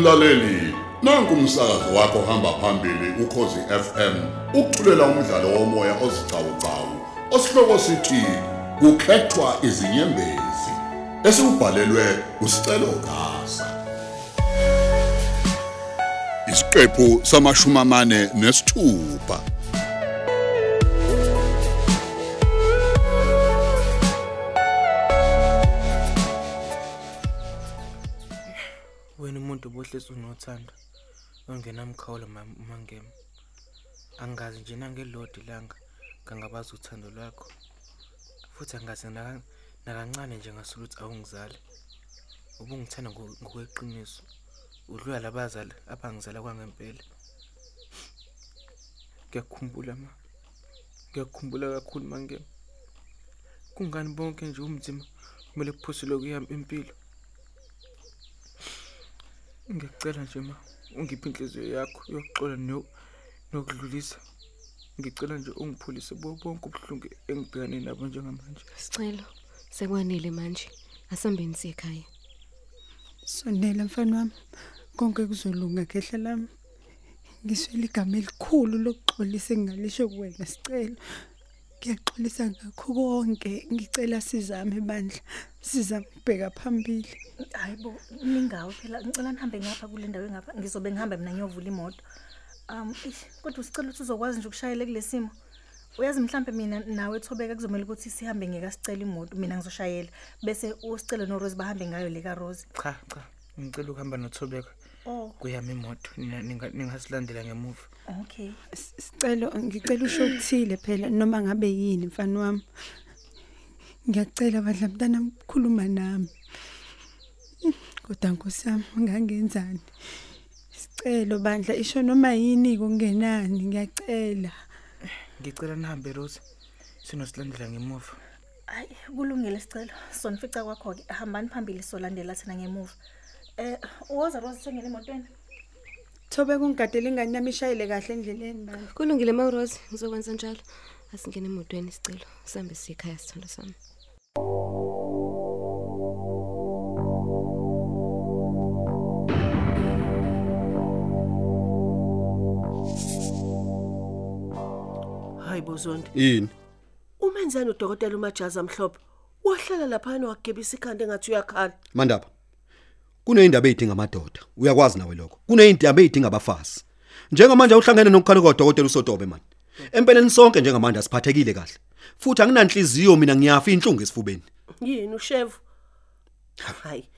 Mlaleli, nanku umsakazo wakho hamba phambili ukhozi FM ukuthulela umdlalo womoya ozicawucawu osihloko sithi kukhethwa izinyembezi esibhalelwe usicelo gasa. Isiqephu samashumi amane nesithupha. Umuntu obohlezi unothando ongenamkhawulo ma- mangema angazi nje nangelodi langa ngangabazi uthando lwakho. Futhi angazi naka- nakancane nje ngasuluthi awungizali. Ubungithanda ngo- ngokweqiniso. Udlula labazali abangizala kwangempela. Ngiyakhumbula ma. Ngiyakhumbula kakhulu mangema kungani bonke nje umzimba kumele kuphuselwe kuyami impilo? Ngiyacela nje ma ungiphi inhliziyo yakho yokuxola no- nokudlulisa ngicela nje ungipholise bo bonke ubuhlungu engibhekane nabo njengamanje Sicelo sekwanele manje asambeni sikhaya. Sondela mfana wami. Konke kuzolunga khehla lami. Ngiswele igama elikhulu lokuxolisa engingalisho kuwena sicelo. Ngiyaxolisa ngakho konke. Ngicela sizame bandla. Sizame ukubheka phambili. hayibo ningawo phela. Ngicela nihambe ngapha kule ndawo engapha. Ngizobe ngihamba mina ngiyovula imoto. Um eish, kodwa usicela ukuthi uzokwazi nje ukushayela kule simo. Uyazi mhlambe mina nawe ethobeka kuzomela ukuthi sihambe ngekasicela imoto mina ngizoshayela. Bese usicelo norose bahambe ngayo le karose cha cha. Ngicela ukuhamba nothobeka. oh kuyami imoto Nina- ninga- ningasilandela ngemuva okay S- Sicelo ngicela usho ukuthile phela noma ngabe yini mfana wami. Ngiyacela badla mntana mkhuluma nami. Kodwa nkosami ngangenzani? Sicelo bandla isho noma yini kungenani ngiyacela. ngicela nihambe rose sinosilandela ngemuva hayi kulungile sicelo sonifica kwakho-ke hambani phambili solandela thina ngemuva eh uwoza rose songena emotweni Thobe kungigadela ingane nami ishayile kahle endleleni bandla. Kulungile Mawrose ngizokwenza njalo. Asingene emotweni sicelo. Sambe sikhaya sithando sami. hayi bozondi Yini? umenzani udokotela umajazi amhlophe wahlala laphana wagebisa ikhanda engathi uyakhala Mandaba. Kuneyindaba ezidinga amadoda. Uyakwazi nawe lokho. Kuneyindaba ezidinga abafazi. Njengamanje uhlangene nokukhala kodokotela usotobe man. Empeleni sonke njengamanje siphathekile kahle. Futhi anginanhliziyo mina ngiyafa inhlungu esifubeni. yini ushevu hayi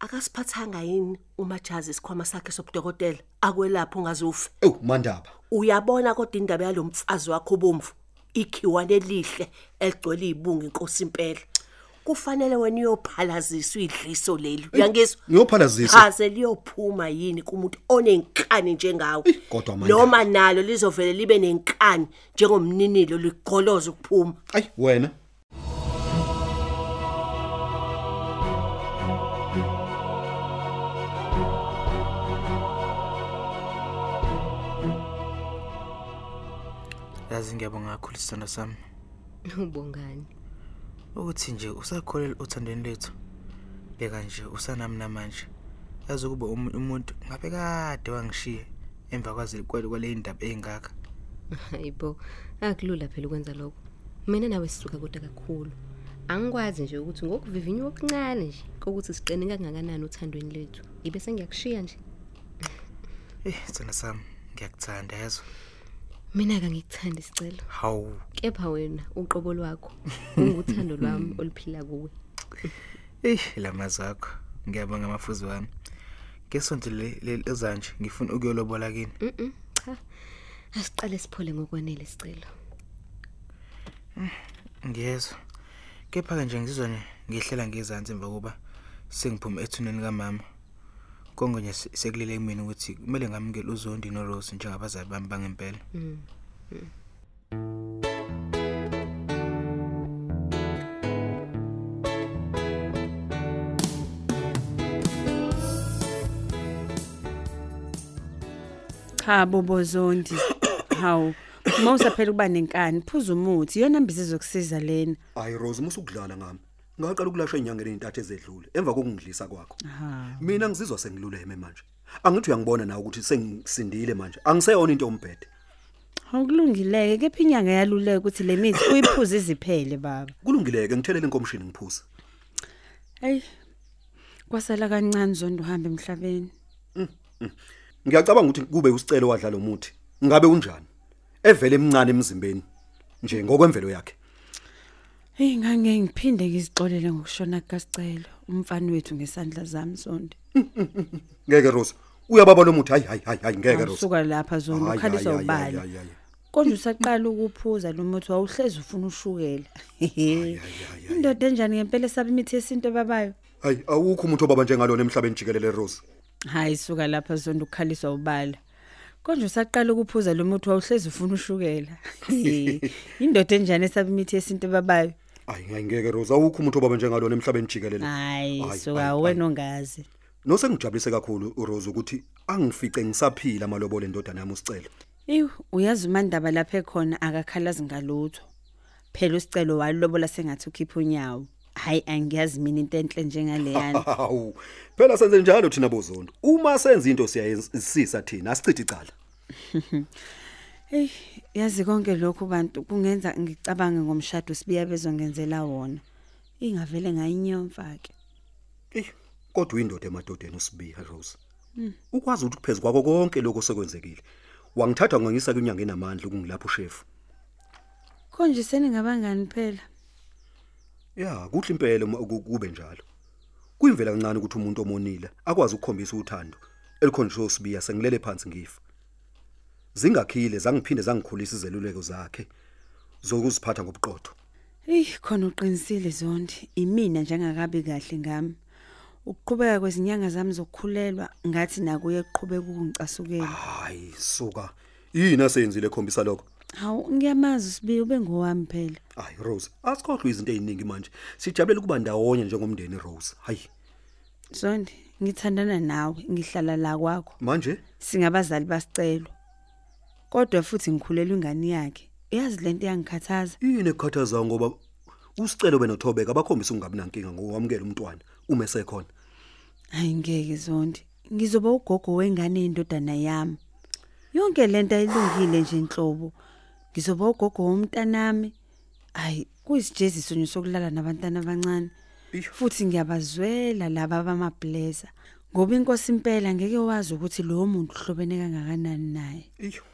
akasiphathanga yini umajazi isikhwama sakhe sobudokotela akwelapha ungazufe Ew Mandaba. uyabona kodwa indaba yalomfazi wakho bomvu ikhiwane elihle eligcwele izibungu inkosi impela kufanele wena uyophalaziswa idliso leli uyangizwa ngiyophalazisa. haze liyophuma yini kumuntu onenkani njengawe Eh, kodwa manje- noma nalo lizovele libe nenkani njengomninilo ligoloza ukuphuma Ay wena. yazi ngiyabonga kakhulu sithando sami Ubongani. Ukuthi nje usakholelwa uthandweni lethu beka nje usanami namanje yazi ukuba umu- umuntu ngabe kade wangishiya emva kwazi kwale kwale indaba eyingaka Hayibo. Akulula phela ukwenza lokho. Mina nawe sisuka kodwa kakhulu. Angikwazi nje ukuthi ngokuvivinywa okuncane nje kokuthi siqine kangakanani uthandweni lethu. Ibe sengiyakushiya nje. eh sithando sami ngiyakuthanda yazo Mina ka ngikuthanda isicelo. hawu Kepha wena uqobo lwakho unguthando lwami oluphila kuwe. eh lamazwi akho ngiyabonga amafuzi wami ngesonto le le- ezanje ngifuna ukuyolobola kini Mhm. Cha. Asiqale siphole ngokwanele isicelo. ngiyezwa kepha ke nje ngizizwa nje ngihlela ngezansi emva kuba sengiphuma ethuneni kamama konke nje se- sekulele kumina ukuthi kumele ngamukele uzondi noRose njengabazali bami bangempela Mhm. Cha bobozondi. Hawu. Mawusaphela ukuba nenkani, phuza umuthi. Iyona mbizo zokusiza lena. Ay Rose musukudlala ngami. Ngaqala ukulashwa inyangeni ezintathu ezedlule emva kokungidlisa kwakho. Mina ngizizwa sengiluleme manje. Angithi uyangibona nawe ukuthi sengisindile manje. Angiseyona into yombhede. Awukulungileke kepha inyanga yaluleka ukuthi le mithi uyiphuze iziphele baba. Kulungileke ngithelele inkomshini ngiphuza hey kwasala kancane zondo uhamba emhlabeni. Ngiyacabanga ukuthi kube usicelo wadla lo muthi ngabe unjani? Evele emncane emzimbeni nje ngokwemvelo yakhe. Hey ngange ngiphinde ngizixolele ngokushona kasicelo umfana wethu ngesandla zami zonke ngeke Rose uyababa lo muthi hayi hayi hayi hayi. Ngeke Rose usuka lapha zondo Hayi, ukhaliswa hayi, hayi, ubala hayi, hayi. konje usaqala ukuphuza lo muthi wawuhlezi ufuna ushukela. Indoda enjani ngempela esaba imithi yesinto babayo hayi awukho umuntu obaba njengalona emhlabeni jikelele Rose hayi suka lapha zondo ukhaliswa ubala. Konje usaqala ukuphuza lo muthi wawuhlezi ufuna ushukela. Indoda enjani esaba imithi yesinto babayo hayi hayi ngeke Rose awukho umuntu obaba njengalona emhlabeni jikelele hayi Hayi, suka hayi, wena ongazi Nosengijabulise kakhulu uRose ukuthi angifice ngisaphila amalobole endodana yami usicelo. Ew, uyazi umandaba lapha ekhona akakhalazi ngalutho. Phela usicelo walobola sengathi ukhipha unyawo. Hayi angiyazi mina into enhle njengaleyana. Hawu. Phela senze njalo thina bozondo. Uma senza into siyayisisa thina asichithi icala. Hey, yazi konke lokhu bantu kungenza ngicabange ngomshado sibiya bezongenzela wona. Ingavele ngayinyomfa ke. Eh, kodwa uyindoda emadodeni usibiya Rose. Ukwazi ukuthi kuphezulu kwako konke lokho sekwenzekile. Wangithatha ngangisa kunyanga enamandla ukungilapha ushef. Konje seningabangani phela? Ya, kuhle impela uma ku- kube njalo. Kuyimvela kancane ukuthi umuntu omonile akwazi ukukhombisa uthando elikhonjiswe usibiya sengilele phansi ngifa. Zingakhile zangiphinde zangikhulisa izeluleko zakhe zokuziphatha ngobuqotho. Ey, khona uqinisile zondi. Imina njengakabi kahle ngami. Ukuqhubeka kwezinyanga zami zokukhulelwa ngathi nakuye kuqhubeka ukungicasukela. Hayi, suka. Yini asenzile ekhombisa lokho? Hawu ngiyamazi sibi ube ngowami phela. Hayi Rose, asikhohlwe izinto eziningi manje. Sijabulela ukuba ndawonye njengomndeni Rose. Hayi, Zondi, ngithandana nawe, ngihlala la kwakho. manje Singabazali basicelo. Kodwa futhi ngikhulelwa ingane yakhe. Uyazi lento yangikhathaza. yini ekukhathaza ngoba usicelo benothobeka abakhombisa ungabi nankinga ngokwamukela umntwana uma esekhona. Hayi ngeke Zondi. Ngizoba ugogo wengane yendodana yami. Yonke lento ayilungile nje inhlobo. Ngizoba ugogo womntanami. Hayi, kuyisijeziso nje sokulala nabantwana abancane. Iyo. Futhi ngiyabazwela laba bamableza. Ngoba inkosi impela ngeke wazi ukuthi lo muntu uhlobene kangakanani naye. Iyo.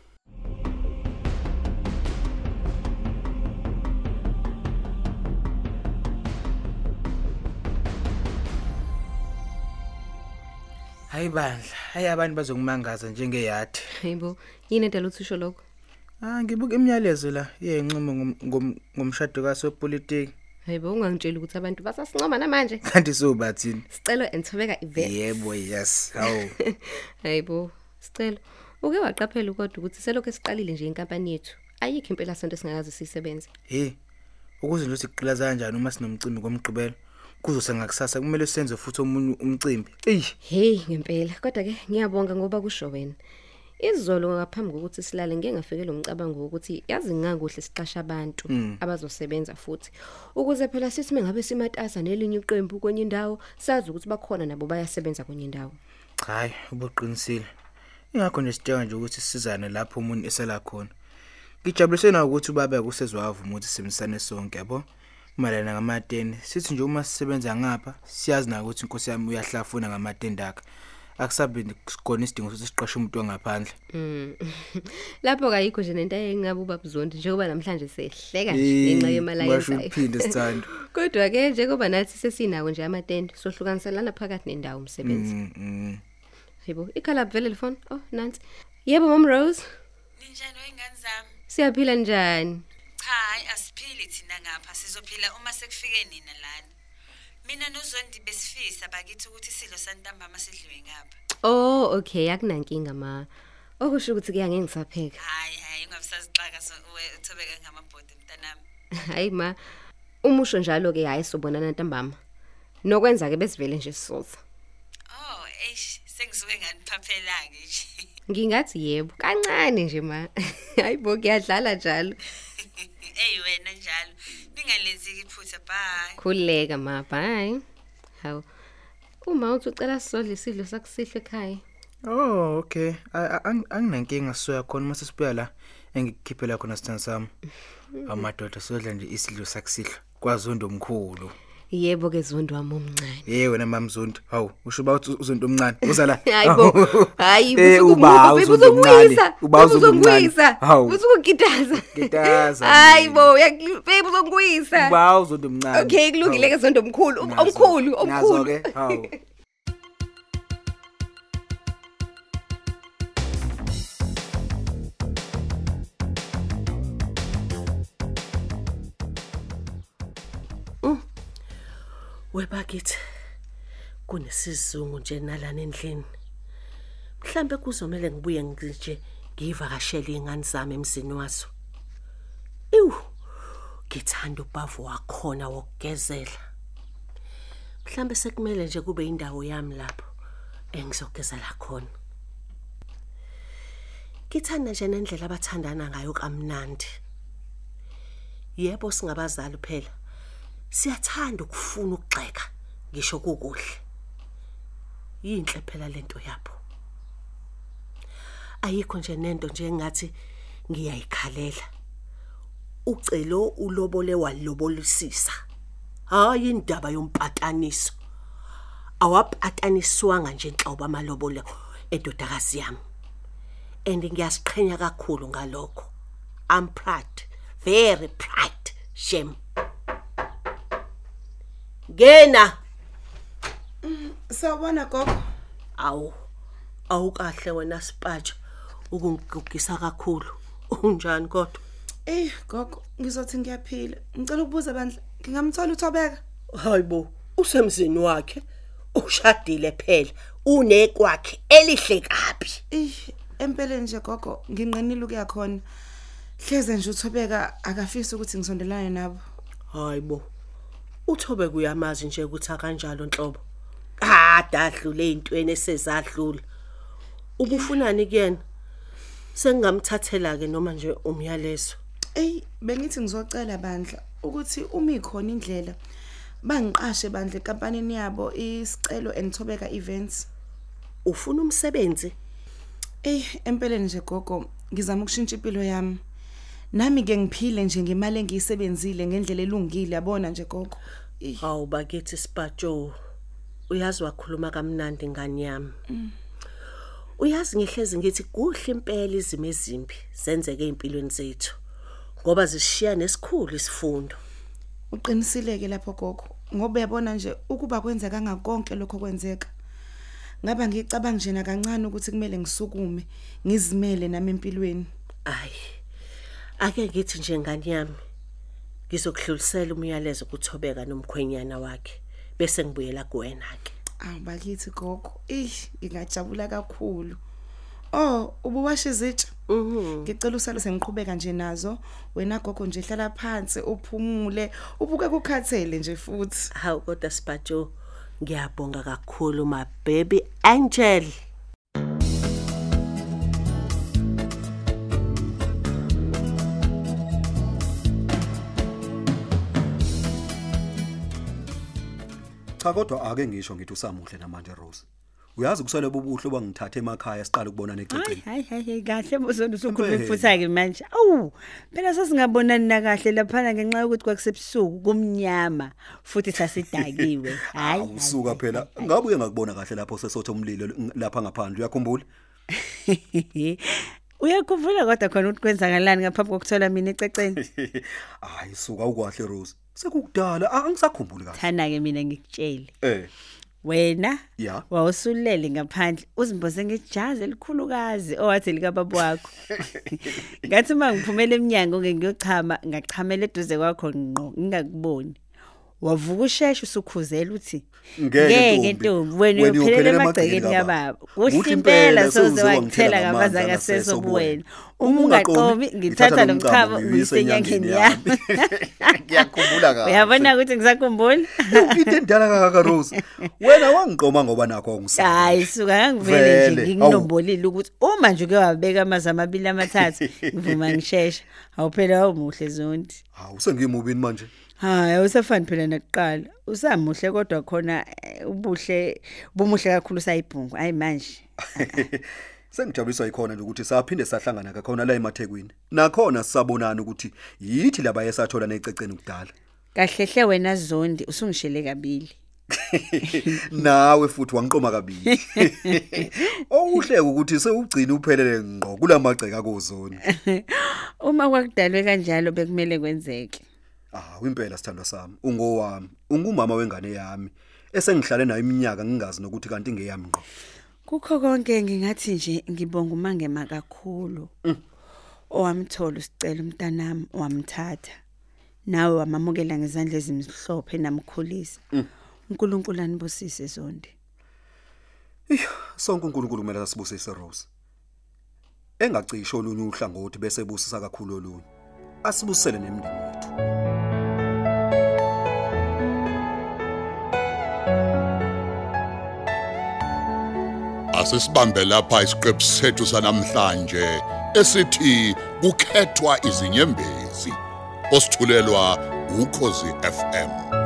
Hayi bandla hayi abantu bazokumangaza njengeyadi Hayibo, yini edala uthisho lokho? ah ngibuka imiyalezo la yenqumo ngom- ngom- ngomshado kasopolitiki Hayibo, ungangitsheli ukuthi abantu basasincoma namanje. kanti sobathini Sicelo enthobeka event. yebo yes hawu Hayibo, sicelo. Uke waqaphela kodwa ukuthi selokho siqalile nje inkampani yethu. Ayikho impela sonto singakaze sisebenze. hey ukuze nje siqhilaza kanjani uma sinomcimbi komgqibelo kuzosa ngakusasa kumele senze futhi omunye umcimbi. Ey Hey, ngempela. Kodwa ke ngiyabonga ngoba kusho wena. Izolo ngaphambi kokuthi silale ngeke ngafike lo mcabango ukuthi yazi ngingakuhle siqasha abantu abazosebenza futhi. Ukuze phela sithi mengabe simatasa nelinye iqembu kwenye indawo sazi ukuthi bakhona nabo bayasebenza kwenye indawo. hayi ubuqinisile. Ingakho nje sidinga nje ukuthi sisizane lapho umuntu esela khona. Ngijabulise na ukuthi ubaba kusezwavuma ukuthi simisane sonke yabo? Malana ngamatende sithi nje uma sisebenza ngapha siyazi na ukuthi inkosi yami uyahlafuna ngamatende akhe akusabe khona isidingo sokuthi siqashe umuntu ongaphandle Mm. Lapho kayikho nje nento engabe ubabuzondi njengoba namhlanje sehleka nje Eh, ngenxa yemali ngasho ayenzayo. uphinde sithando. Kodwa ke njengoba nathi sesinako nje amatende sohlukaniselana phakathi nendawo umsebenzi. Mm, mm. Yebo, ikhala vele lefoni. Oh, nansi. Yebo Mom Rose, Ninjani wengane zami? siyaphila njani? Cha, hayi asiphili thina ngapha. Sizophila uma sekufike nina lana. Mina noZondi besifisa bakithi ukuthi isidlo santambama sidliwe ngapha. Oh, okay, akunankinga ma. Okusho ukuthi ke angeke ngisapheka. Hayi, hayi ungabusazixaka so uthobeka ngamabhodi mntanami. Hayi ma. Umusho njalo ke hayi sobonana ntambama. Nokwenza ke besivele nje sisoza. Oh, eish, sengisuke nganiphaphelanga nje. Ngingathi yebo, kancane nje ma. Hayibo kuyadlala njalo. Ey wena njalo. Ningalenziki iphutha bye. khuleka ma bye hawu uma uthi ucela sisodle isidlo sakusihle ekhaya Oh okay. A- a- ang- Anginankinga sisoya khona mase sibuya la engikukhiphela khona sithando sami. Amadoda siyodla nje isidlo sakusihlo. Kwazondo omkhulu. Yebo ke zondo wami omncane Hey wena mamzondi. Hawu, usho ba uthi uzonto omncane. Uzala. hayibo hayi Eh, uba uzonto omncane. Uba uzonto omncane. Hawu. uzongitaza Ngitaza. hayibo babe uzongwisa Uba uzonto omncane. okay kulungile ke zondo omkhulu Nazo- omkhulu nazo omkhulu ke. Hawu. Webakithi kunesizungu nje nalana endlini. Mhlambe kuzomela ngibuye nje ngivakashele izingane zami emzini waso. Iwu ngithanda ubavu wakhona wokugezela. Mhlambe sekumele nje kube indawo yami lapho engizogezela khona. Ngithanda nje nendlela abathandana ngayo kamnandi. Yebo singabazali phela. Siyathanda ukufuna ukugxeka ngisho kukuhle. Yinhle phela lento yabo. Ayikho nje nento nje engathi ngiyayikhalela. Ucelo ulobole walobolisisa. Hayi indaba yompataniso. Awapataniswanga nje enhlobo amalobolo endodakazi yami. And ngiyasiqhenya kakhulu ngalokho. I'm proud, very proud, shame. Ngena. Sawubona gogo. Awu. Awukahle wena Spatsha ukungigugisa kakhulu. Unjani kodwa? Eh gogo, ngizothi ngiyaphila. Ngicela ukubuza bandla, ngingamthola uThobeka? Hayibo, usemzini wakhe. Ushadile phela. Unekwakhe elihle kabi. Eh, empeleni nje gogo, nginqenile ukuya khona. Hleze nje uThobeka akafisi ukuthi ngisondelane nabo. Hayibo. Uthobe kuyamazi nje ukuthi akanjalo nhlobo. Kade adlule ezintweni esezadlula. Ubufunani kuyena? Sengingamthathela ke noma nje umyalezo. Ey, bengithi ngizocela bandla ukuthi uma ikhona indlela bangiqashe bandla ekampanini yabo isicelo andthobeka events. Ufuna umsebenzi? Ey, empeleni nje gogo, ngizama ukushintsha impilo yami. Nami ke ngiphile nje ngemali engiyisebenzile ngendlela elungile yabona nje gogo. Hawu bakithi Spatsho. Uyazi wakhuluma kamnandi ngani yami. Uyazi ngihlezi ngithi kuhle impela izimo ezimbi zenzeke empilweni zethu. Ngoba zishiya nesikhulu isifundo. uqinisile lapho gogo ngoba uyabona nje ukuba kwenza kangakonke lokho kwenzeka. Ngaba ngicabanga nje na kancane ukuthi kumele ngisukume, ngizimele nami empilweni. Ay. Ake ngithi nje ngani yami. Ngizokudlulisela umyalezo kuthobeka nomkhwenyana wakhe bese ngibuyela kuwena ke. Awu bakithi gogo, eh ngingajabula kakhulu. Oh, ubuwashe izitsha? Mhm. Ngicela usale sengiqhubeka nje nazo. Wena gogo nje hlala phansi uphumule, ubuke kukhathele nje futhi. Hawu kodwa Spatsho ngiyabonga kakhulu my baby angel. Cha kodwa ake ngisho ngithi usamuhle namanje Rose. Uyazi kusele bobuhle bangithatha emakhaya siqala ukubonana Hayi ececeni. hayi hayi kahle bozondo usukhuluma Impela. iphutha ke manje. Awu, phela sasingabonani na kahle lapha ngenxa yokuthi kwakusebusuku kumnyama futhi sasidakiwe. Hayi. Awusuka phela. Ngabe uye ngakubona kahle lapho sesotha umlilo l- lapha ngaphandle uyakhumbula? hayi. Uyakhumbula kodwa khona ukuthi kwenzakalani ngaphambi kokuthola mina ececeni. Hayi suka ukwahle Rose. Sekukudala a- angisakhumbuli kahle. Thana ke mina ngikutshele. Eh. Wena Ya. wawusulele ngaphandle uzimboze ngejazi elikhulukazi owathi lika baba wakho. Ngathi uma ngiphumela eminyango ngiyochama ngachamela eduze kwakho ngqo ngingakuboni. Wavuka usheshe usukhuzela uthi Ngeke, ntombi. wena uyophelela emagcekeni kababa Kuhle impela, soze wangithela angasese obuwena obuwena. uma ungaqomi ngithatha lo mchamo ngiyise ngiyise enyangeni yami. ngiyakhumbula kahle. Uyabona ukuthi ngisakhumbula into endala kaka Rose? Wena wangiqoma ngoba nakho ungisana hayi suka ngangivele nje Vele, ngikunombolile ukuthi uma nje uke wabeka amazi amabili amathathu ngivuma ngishesha awuphela awumuhle zondi. Hawu sengimubini manje. Hayi awusafani phela nakuqala. Usamuhle kodwa khona eh, ubuhle bumuhle kakhulu sayibhungu hayi manje. Sengijabuliswa yikhona nje ukuthi saphinde sahlangana kakhona la emathekwini. Nakhona sisabonana ukuthi yithi laba yesathola nececeni kudala. Kahlehle wena zondi usungishele kabili. Nawe futhi wangiqoma kabili. Okuhle ukuthi sewugcina uphelele ngqo kulamagceka kozoni uma kwakudalwe kanjalo bekumele kwenzeke. Ah impela sithandwa sami. Ungowami. Ungumama wengane yami. Esengihlale nayo iminyaka ngingazi nokuthi kanti ngeyami ngqo. Kukho konke ngingathi nje ngibonga umangema kakhulu. Owamthola usicela umntanami wamthatha nawe wamamukela ngezandla ezimhlophe namkhulisa. uNkulunkulu anibusise zondi. Sonke uNkulunkulu kumele asibusise Rose. Engacisho olunye uhlangothi bese busisa kakhulu olunye. Asibusele nemindeni yethu. Asisibambe lapha isiqephu sethu sanamhlanje esithi kukhethwa izinyembezi osithulelwa ukhozi FM